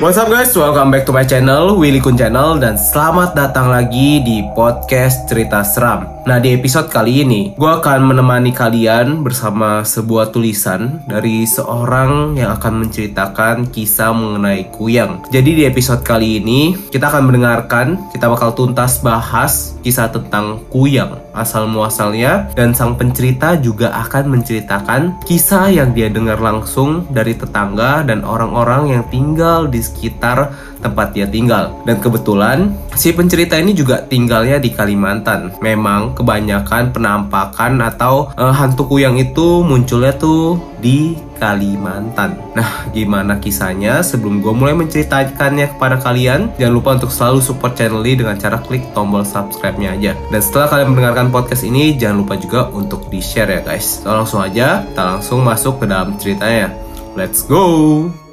What's up guys, welcome back to my channel, Willy Kun Channel Dan selamat datang lagi di podcast cerita seram. Nah di episode kali ini, gue akan menemani kalian bersama sebuah tulisan Dari seorang yang akan menceritakan kisah mengenai kuyang. Jadi di episode kali ini, kita akan mendengarkan, kita bakal tuntas bahas kisah tentang kuyang Asal muasalnya, dan sang pencerita juga akan menceritakan kisah yang dia dengar langsung dari tetangga dan orang-orang yang tinggal di sekitar tempat dia tinggal. Dan kebetulan si pencerita ini juga tinggalnya di Kalimantan. Memang kebanyakan penampakan atau uh, hantu kuyang itu munculnya tuh di Kalimantan. Nah, gimana kisahnya? Sebelum gue mulai menceritakannya kepada kalian, jangan lupa untuk selalu support channel ini dengan cara klik tombol subscribe-nya aja. Dan setelah kalian mendengarkan podcast ini, jangan lupa juga untuk di-share ya guys. So, langsung aja, kita langsung masuk ke dalam ceritanya. Let's go!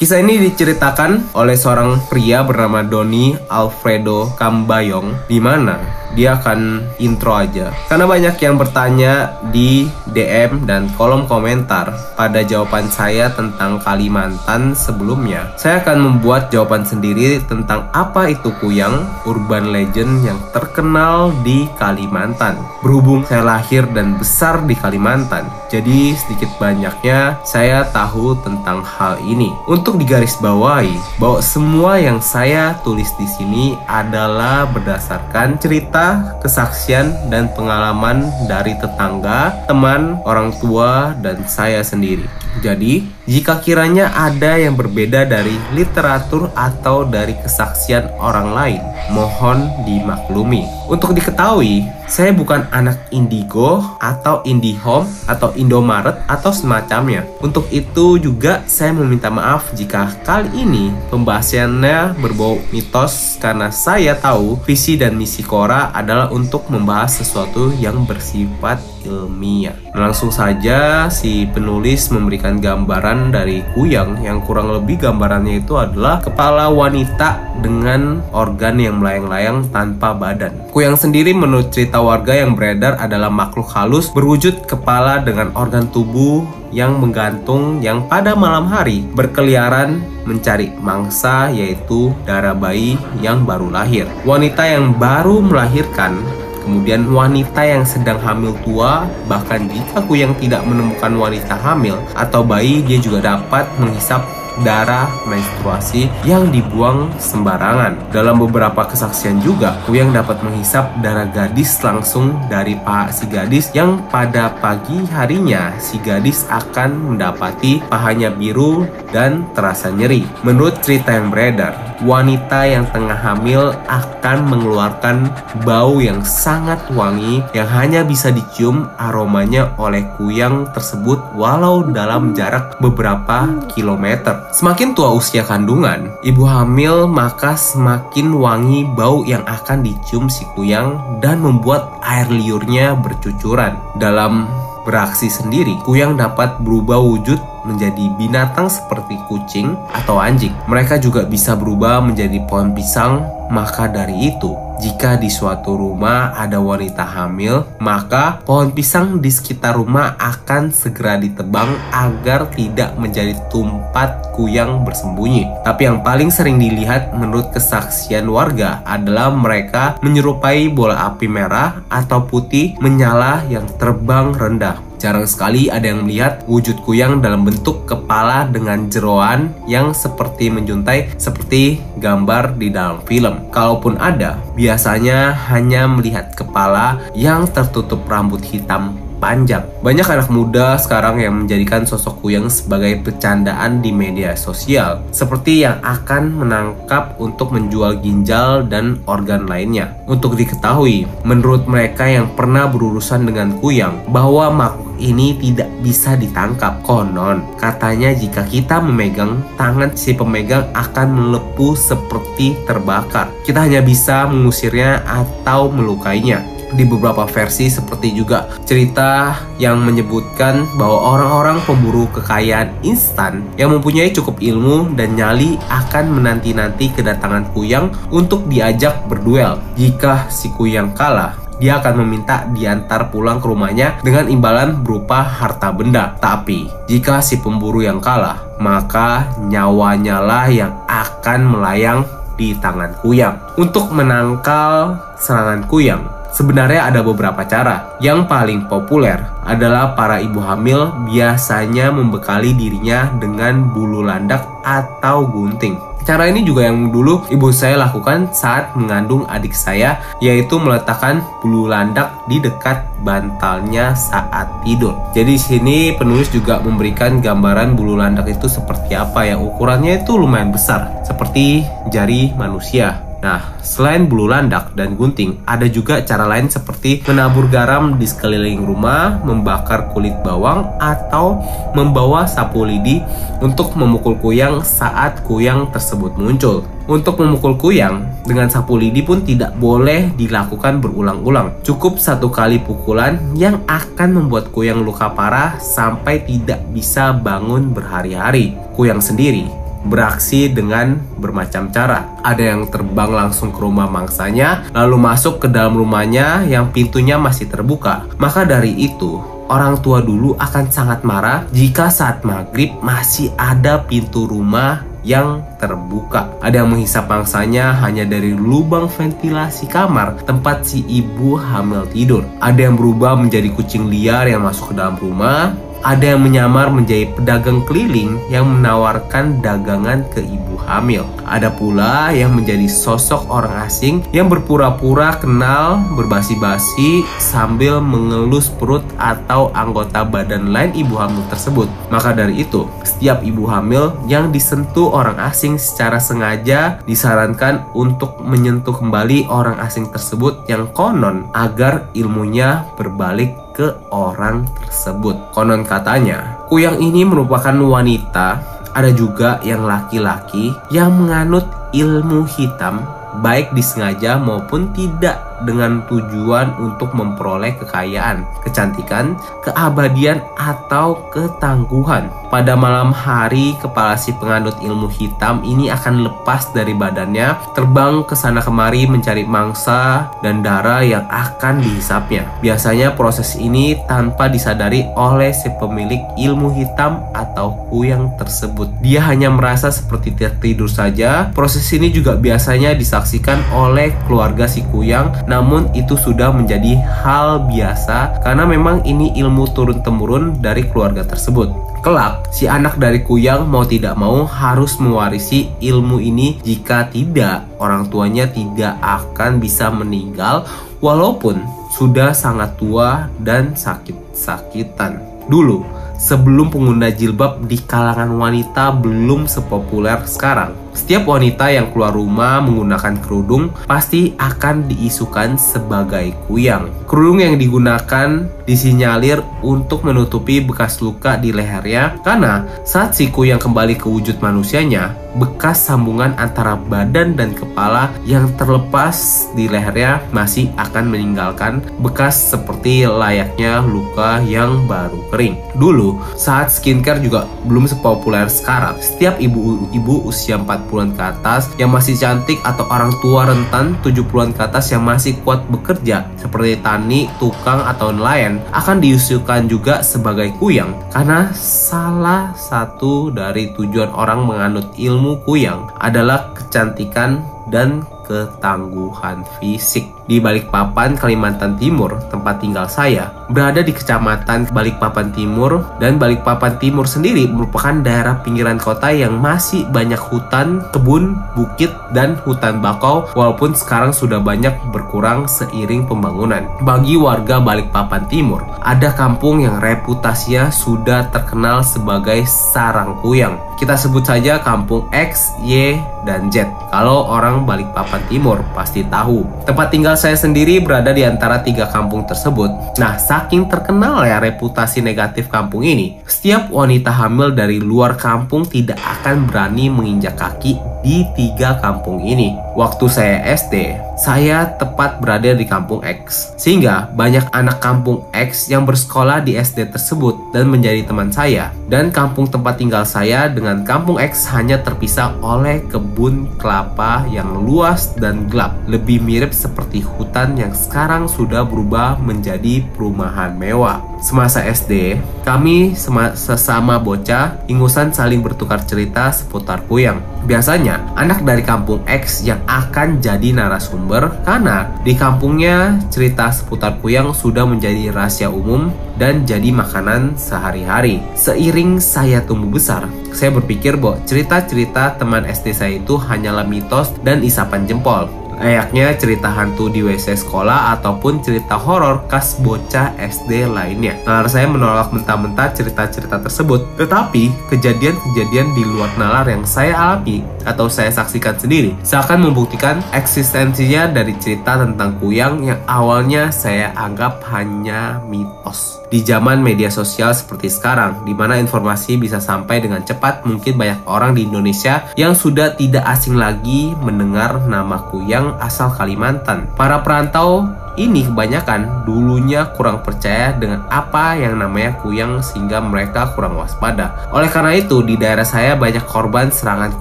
Kisah ini diceritakan oleh seorang pria bernama Doni Alfredo Kambayong di mana dia akan intro aja. Karena banyak yang bertanya di DM dan kolom komentar pada jawaban saya tentang Kalimantan sebelumnya. Saya akan membuat jawaban sendiri tentang apa itu kuyang, urban legend yang terkenal di Kalimantan. Berhubung saya lahir dan besar di Kalimantan, jadi sedikit banyaknya saya tahu tentang hal ini. Untuk digarisbawahi bahwa semua yang saya tulis di sini adalah berdasarkan cerita cerita, kesaksian, dan pengalaman dari tetangga, teman, orang tua, dan saya sendiri. Jadi, jika kiranya ada yang berbeda dari literatur atau dari kesaksian orang lain, mohon dimaklumi. Untuk diketahui, saya bukan anak Indigo atau IndiHome atau Indomaret atau semacamnya. Untuk itu juga saya meminta maaf jika kali ini pembahasannya berbau mitos karena saya tahu visi dan misi Kora adalah untuk membahas sesuatu yang bersifat ilmiah. Langsung saja si penulis memberikan gambaran dari kuyang yang kurang lebih gambarannya itu adalah kepala wanita dengan organ yang melayang-layang tanpa badan. Kuyang sendiri menurut cerita warga yang beredar adalah makhluk halus berwujud kepala dengan organ tubuh yang menggantung yang pada malam hari berkeliaran mencari mangsa yaitu darah bayi yang baru lahir. Wanita yang baru melahirkan Kemudian wanita yang sedang hamil tua, bahkan jika kuyang tidak menemukan wanita hamil atau bayi, dia juga dapat menghisap darah menstruasi yang dibuang sembarangan. Dalam beberapa kesaksian juga, Kuyang dapat menghisap darah gadis langsung dari paha si gadis yang pada pagi harinya si gadis akan mendapati pahanya biru dan terasa nyeri. Menurut cerita yang beredar, wanita yang tengah hamil akan mengeluarkan bau yang sangat wangi yang hanya bisa dicium aromanya oleh kuyang tersebut walau dalam jarak beberapa kilometer. Semakin tua usia kandungan, ibu hamil maka semakin wangi bau yang akan dicium si kuyang dan membuat air liurnya bercucuran. Dalam beraksi sendiri, kuyang dapat berubah wujud menjadi binatang seperti kucing atau anjing. Mereka juga bisa berubah menjadi pohon pisang, maka dari itu jika di suatu rumah ada wanita hamil, maka pohon pisang di sekitar rumah akan segera ditebang agar tidak menjadi tempat kuyang bersembunyi. Tapi yang paling sering dilihat menurut kesaksian warga adalah mereka menyerupai bola api merah atau putih menyala yang terbang rendah. Jarang sekali ada yang melihat wujud kuyang dalam bentuk kepala dengan jeroan yang seperti menjuntai seperti gambar di dalam film. Kalaupun ada, biasanya hanya melihat kepala yang tertutup rambut hitam panjang. Banyak anak muda sekarang yang menjadikan sosok Kuyang sebagai bercandaan di media sosial, seperti yang akan menangkap untuk menjual ginjal dan organ lainnya. Untuk diketahui, menurut mereka yang pernah berurusan dengan Kuyang, bahwa makhluk ini tidak bisa ditangkap. Konon, katanya jika kita memegang, tangan si pemegang akan melepuh seperti terbakar. Kita hanya bisa mengusirnya atau melukainya. di beberapa versi seperti juga cerita yang menyebutkan bahwa orang-orang pemburu kekayaan instan yang mempunyai cukup ilmu dan nyali akan menanti-nanti kedatangan Kuyang untuk diajak berduel. Jika si Kuyang kalah, dia akan meminta diantar pulang ke rumahnya dengan imbalan berupa harta benda. Tapi, jika si pemburu yang kalah, maka nyawanya lah yang akan melayang di tangan Kuyang. Untuk menangkal serangan Kuyang, Sebenarnya ada beberapa cara. Yang paling populer adalah para ibu hamil biasanya membekali dirinya dengan bulu landak atau gunting. Cara ini juga yang dulu ibu saya lakukan saat mengandung adik saya, yaitu meletakkan bulu landak di dekat bantalnya saat tidur. Jadi sini penulis juga memberikan gambaran bulu landak itu seperti apa ya. Ukurannya itu lumayan besar, seperti jari manusia. Nah, selain bulu landak dan gunting, ada juga cara lain seperti menabur garam di sekeliling rumah, membakar kulit bawang, atau membawa sapu lidi untuk memukul kuyang saat kuyang tersebut muncul. Untuk memukul kuyang dengan sapu lidi pun tidak boleh dilakukan berulang-ulang. Cukup satu kali pukulan yang akan membuat kuyang luka parah sampai tidak bisa bangun berhari-hari. Kuyang sendiri beraksi dengan bermacam cara. Ada yang terbang langsung ke rumah mangsanya, lalu masuk ke dalam rumahnya yang pintunya masih terbuka. Maka dari itu, orang tua dulu akan sangat marah jika saat maghrib masih ada pintu rumah yang terbuka. Ada yang menghisap mangsanya hanya dari lubang ventilasi kamar tempat si ibu hamil tidur. Ada yang berubah menjadi kucing liar yang masuk ke dalam rumah ada yang menyamar menjadi pedagang keliling yang menawarkan dagangan ke ibu hamil. Ada pula yang menjadi sosok orang asing yang berpura-pura kenal berbasi-basi sambil mengelus perut atau anggota badan lain ibu hamil tersebut. Maka dari itu, setiap ibu hamil yang disentuh orang asing secara sengaja disarankan untuk menyentuh kembali orang asing tersebut yang konon agar ilmunya berbalik ke orang tersebut. Konon katanya, kuyang ini merupakan wanita, ada juga yang laki-laki yang menganut ilmu hitam baik disengaja maupun tidak dengan tujuan untuk memperoleh kekayaan, kecantikan, keabadian, atau ketangguhan. Pada malam hari, kepala si penganut ilmu hitam ini akan lepas dari badannya, terbang ke sana kemari mencari mangsa dan darah yang akan dihisapnya. Biasanya proses ini tanpa disadari oleh si pemilik ilmu hitam atau kuyang tersebut. Dia hanya merasa seperti tidur saja. Proses ini juga biasanya disaksikan oleh keluarga si kuyang namun itu sudah menjadi hal biasa karena memang ini ilmu turun-temurun dari keluarga tersebut. Kelak, si anak dari Kuyang mau tidak mau harus mewarisi ilmu ini jika tidak, orang tuanya tidak akan bisa meninggal walaupun sudah sangat tua dan sakit-sakitan. Dulu, sebelum pengguna jilbab di kalangan wanita belum sepopuler sekarang, setiap wanita yang keluar rumah menggunakan kerudung pasti akan diisukan sebagai kuyang. Kerudung yang digunakan disinyalir untuk menutupi bekas luka di lehernya karena saat si kuyang kembali ke wujud manusianya, bekas sambungan antara badan dan kepala yang terlepas di lehernya masih akan meninggalkan bekas seperti layaknya luka yang baru kering. Dulu, saat skincare juga belum sepopuler sekarang, setiap ibu-ibu usia 4 40-an ke atas yang masih cantik atau orang tua rentan 70-an ke atas yang masih kuat bekerja seperti tani, tukang atau nelayan akan diusulkan juga sebagai kuyang karena salah satu dari tujuan orang menganut ilmu kuyang adalah kecantikan dan ketangguhan fisik. Di Balikpapan, Kalimantan Timur, tempat tinggal saya, berada di kecamatan Balikpapan Timur dan Balikpapan Timur sendiri merupakan daerah pinggiran kota yang masih banyak hutan, kebun, bukit, dan hutan bakau walaupun sekarang sudah banyak berkurang seiring pembangunan. Bagi warga Balikpapan Timur, ada kampung yang reputasinya sudah terkenal sebagai sarang kuyang. Kita sebut saja kampung X, Y, dan Z. Kalau orang Balikpapan Timur pasti tahu. Tempat tinggal saya sendiri berada di antara tiga kampung tersebut. Nah, saking terkenal ya reputasi negatif kampung ini, setiap wanita hamil dari luar kampung tidak akan berani menginjak kaki di tiga kampung ini. Waktu saya SD, saya tepat berada di kampung X. Sehingga banyak anak kampung X yang bersekolah di SD tersebut dan menjadi teman saya. Dan kampung tempat tinggal saya dengan kampung X hanya terpisah oleh kebun kelapa yang luas dan gelap. Lebih mirip seperti hutan yang sekarang sudah berubah menjadi perumahan mewah. Semasa SD, kami sesama bocah ingusan saling bertukar cerita seputar kuyang. Biasanya, anak dari kampung X yang akan jadi narasumber karena di kampungnya cerita seputar kuyang sudah menjadi rahasia umum dan jadi makanan sehari-hari. Seiring saya tumbuh besar, saya berpikir bahwa cerita-cerita teman SD saya itu hanyalah mitos dan isapan jempol layaknya cerita hantu di WC sekolah ataupun cerita horor khas bocah SD lainnya. Nalar saya menolak mentah-mentah cerita-cerita tersebut, tetapi kejadian-kejadian di luar nalar yang saya alami atau saya saksikan sendiri seakan membuktikan eksistensinya dari cerita tentang kuyang yang awalnya saya anggap hanya mitos. Di zaman media sosial seperti sekarang, di mana informasi bisa sampai dengan cepat, mungkin banyak orang di Indonesia yang sudah tidak asing lagi mendengar nama kuyang asal Kalimantan. Para perantau ini kebanyakan dulunya kurang percaya dengan apa yang namanya kuyang sehingga mereka kurang waspada. Oleh karena itu, di daerah saya banyak korban serangan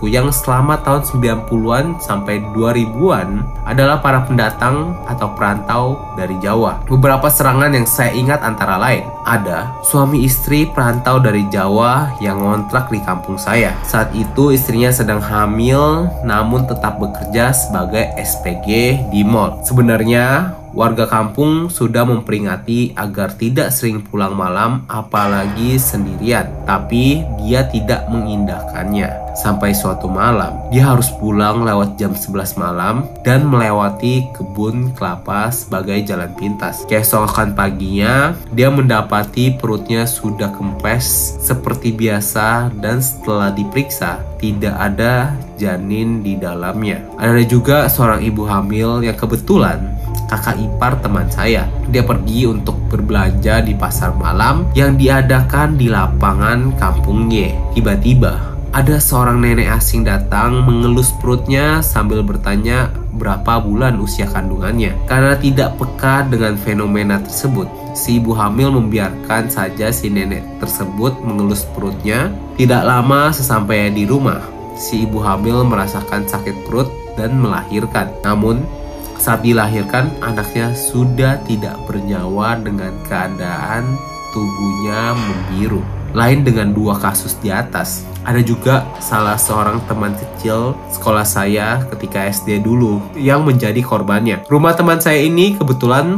kuyang selama tahun 90-an sampai 2000-an adalah para pendatang atau perantau dari Jawa. Beberapa serangan yang saya ingat antara lain ada suami istri perantau dari Jawa yang ngontrak di kampung saya. Saat itu istrinya sedang hamil namun tetap bekerja sebagai SPG di mall. Sebenarnya Warga kampung sudah memperingati agar tidak sering pulang malam apalagi sendirian. Tapi dia tidak mengindahkannya. Sampai suatu malam, dia harus pulang lewat jam 11 malam dan melewati kebun kelapa sebagai jalan pintas. Keesokan paginya, dia mendapati perutnya sudah kempes seperti biasa dan setelah diperiksa, tidak ada janin di dalamnya. Ada juga seorang ibu hamil yang kebetulan kakak ipar teman saya. Dia pergi untuk berbelanja di pasar malam yang diadakan di lapangan kampung Y. Tiba-tiba, ada seorang nenek asing datang mengelus perutnya sambil bertanya berapa bulan usia kandungannya. Karena tidak peka dengan fenomena tersebut, si ibu hamil membiarkan saja si nenek tersebut mengelus perutnya. Tidak lama sesampainya di rumah, si ibu hamil merasakan sakit perut dan melahirkan. Namun, saat dilahirkan, anaknya sudah tidak bernyawa dengan keadaan tubuhnya membiru. Lain dengan dua kasus di atas, ada juga salah seorang teman kecil sekolah saya ketika SD dulu yang menjadi korbannya. Rumah teman saya ini kebetulan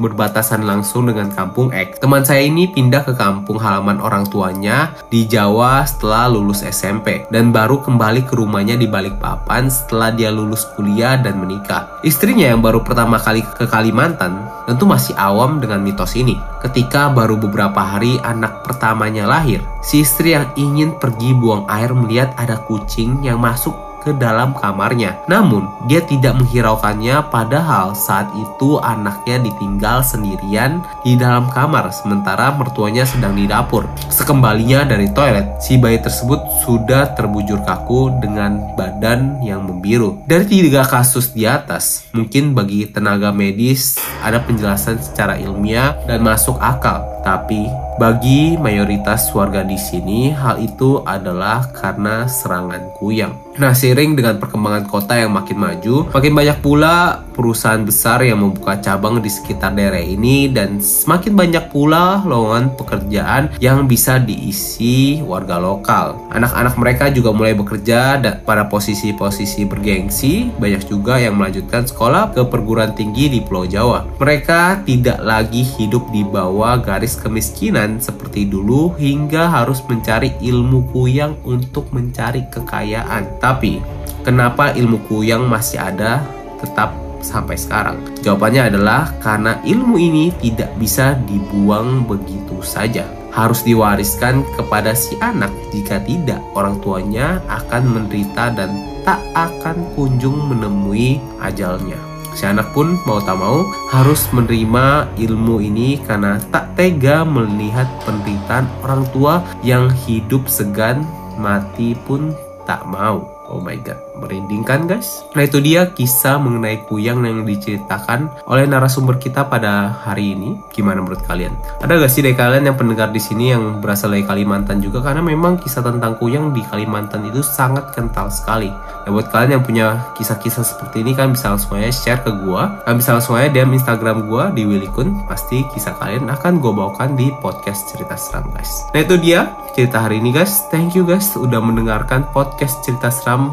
berbatasan langsung dengan kampung X. Teman saya ini pindah ke kampung halaman orang tuanya di Jawa setelah lulus SMP dan baru kembali ke rumahnya di Balikpapan setelah dia lulus kuliah dan menikah. Istrinya yang baru pertama kali ke Kalimantan tentu masih awam dengan mitos ini. Ketika baru beberapa hari anak pertamanya lahir, si istri yang ingin pergi buang air melihat ada kucing yang masuk ke dalam kamarnya. Namun, dia tidak menghiraukannya padahal saat itu anaknya ditinggal sendirian di dalam kamar sementara mertuanya sedang di dapur. Sekembalinya dari toilet, si bayi tersebut sudah terbujur kaku dengan badan yang membiru. Dari tiga kasus di atas, mungkin bagi tenaga medis ada penjelasan secara ilmiah dan masuk akal. Tapi bagi mayoritas warga di sini, hal itu adalah karena serangan kuyang. Nah, seiring dengan perkembangan kota yang makin maju, makin banyak pula perusahaan besar yang membuka cabang di sekitar daerah ini dan semakin banyak pula lowongan pekerjaan yang bisa diisi warga lokal. Anak-anak mereka juga mulai bekerja pada posisi-posisi bergengsi, banyak juga yang melanjutkan sekolah ke perguruan tinggi di Pulau Jawa. Mereka tidak lagi hidup di bawah garis kemiskinan seperti dulu hingga harus mencari ilmu kuyang untuk mencari kekayaan. Tapi, kenapa ilmu kuyang masih ada tetap sampai sekarang? Jawabannya adalah karena ilmu ini tidak bisa dibuang begitu saja. Harus diwariskan kepada si anak. Jika tidak, orang tuanya akan menderita dan tak akan kunjung menemui ajalnya. Si anak pun mau tak mau harus menerima ilmu ini karena tak tega melihat penderitaan orang tua yang hidup segan mati pun tak mau. Oh my god. Merinding kan guys? Nah itu dia kisah mengenai kuyang yang diceritakan oleh narasumber kita pada hari ini. Gimana menurut kalian? Ada gak sih dari kalian yang pendengar di sini yang berasal dari Kalimantan juga? Karena memang kisah tentang kuyang di Kalimantan itu sangat kental sekali. Nah buat kalian yang punya kisah-kisah seperti ini kan bisa langsung aja share ke gua. Kan bisa langsung aja DM Instagram gua di Willy Kun. Pasti kisah kalian akan gue bawakan di podcast cerita seram guys. Nah itu dia cerita hari ini guys. Thank you guys udah mendengarkan podcast cerita seram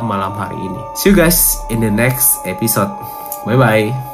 malam hari ini. See you guys in the next episode. Bye bye.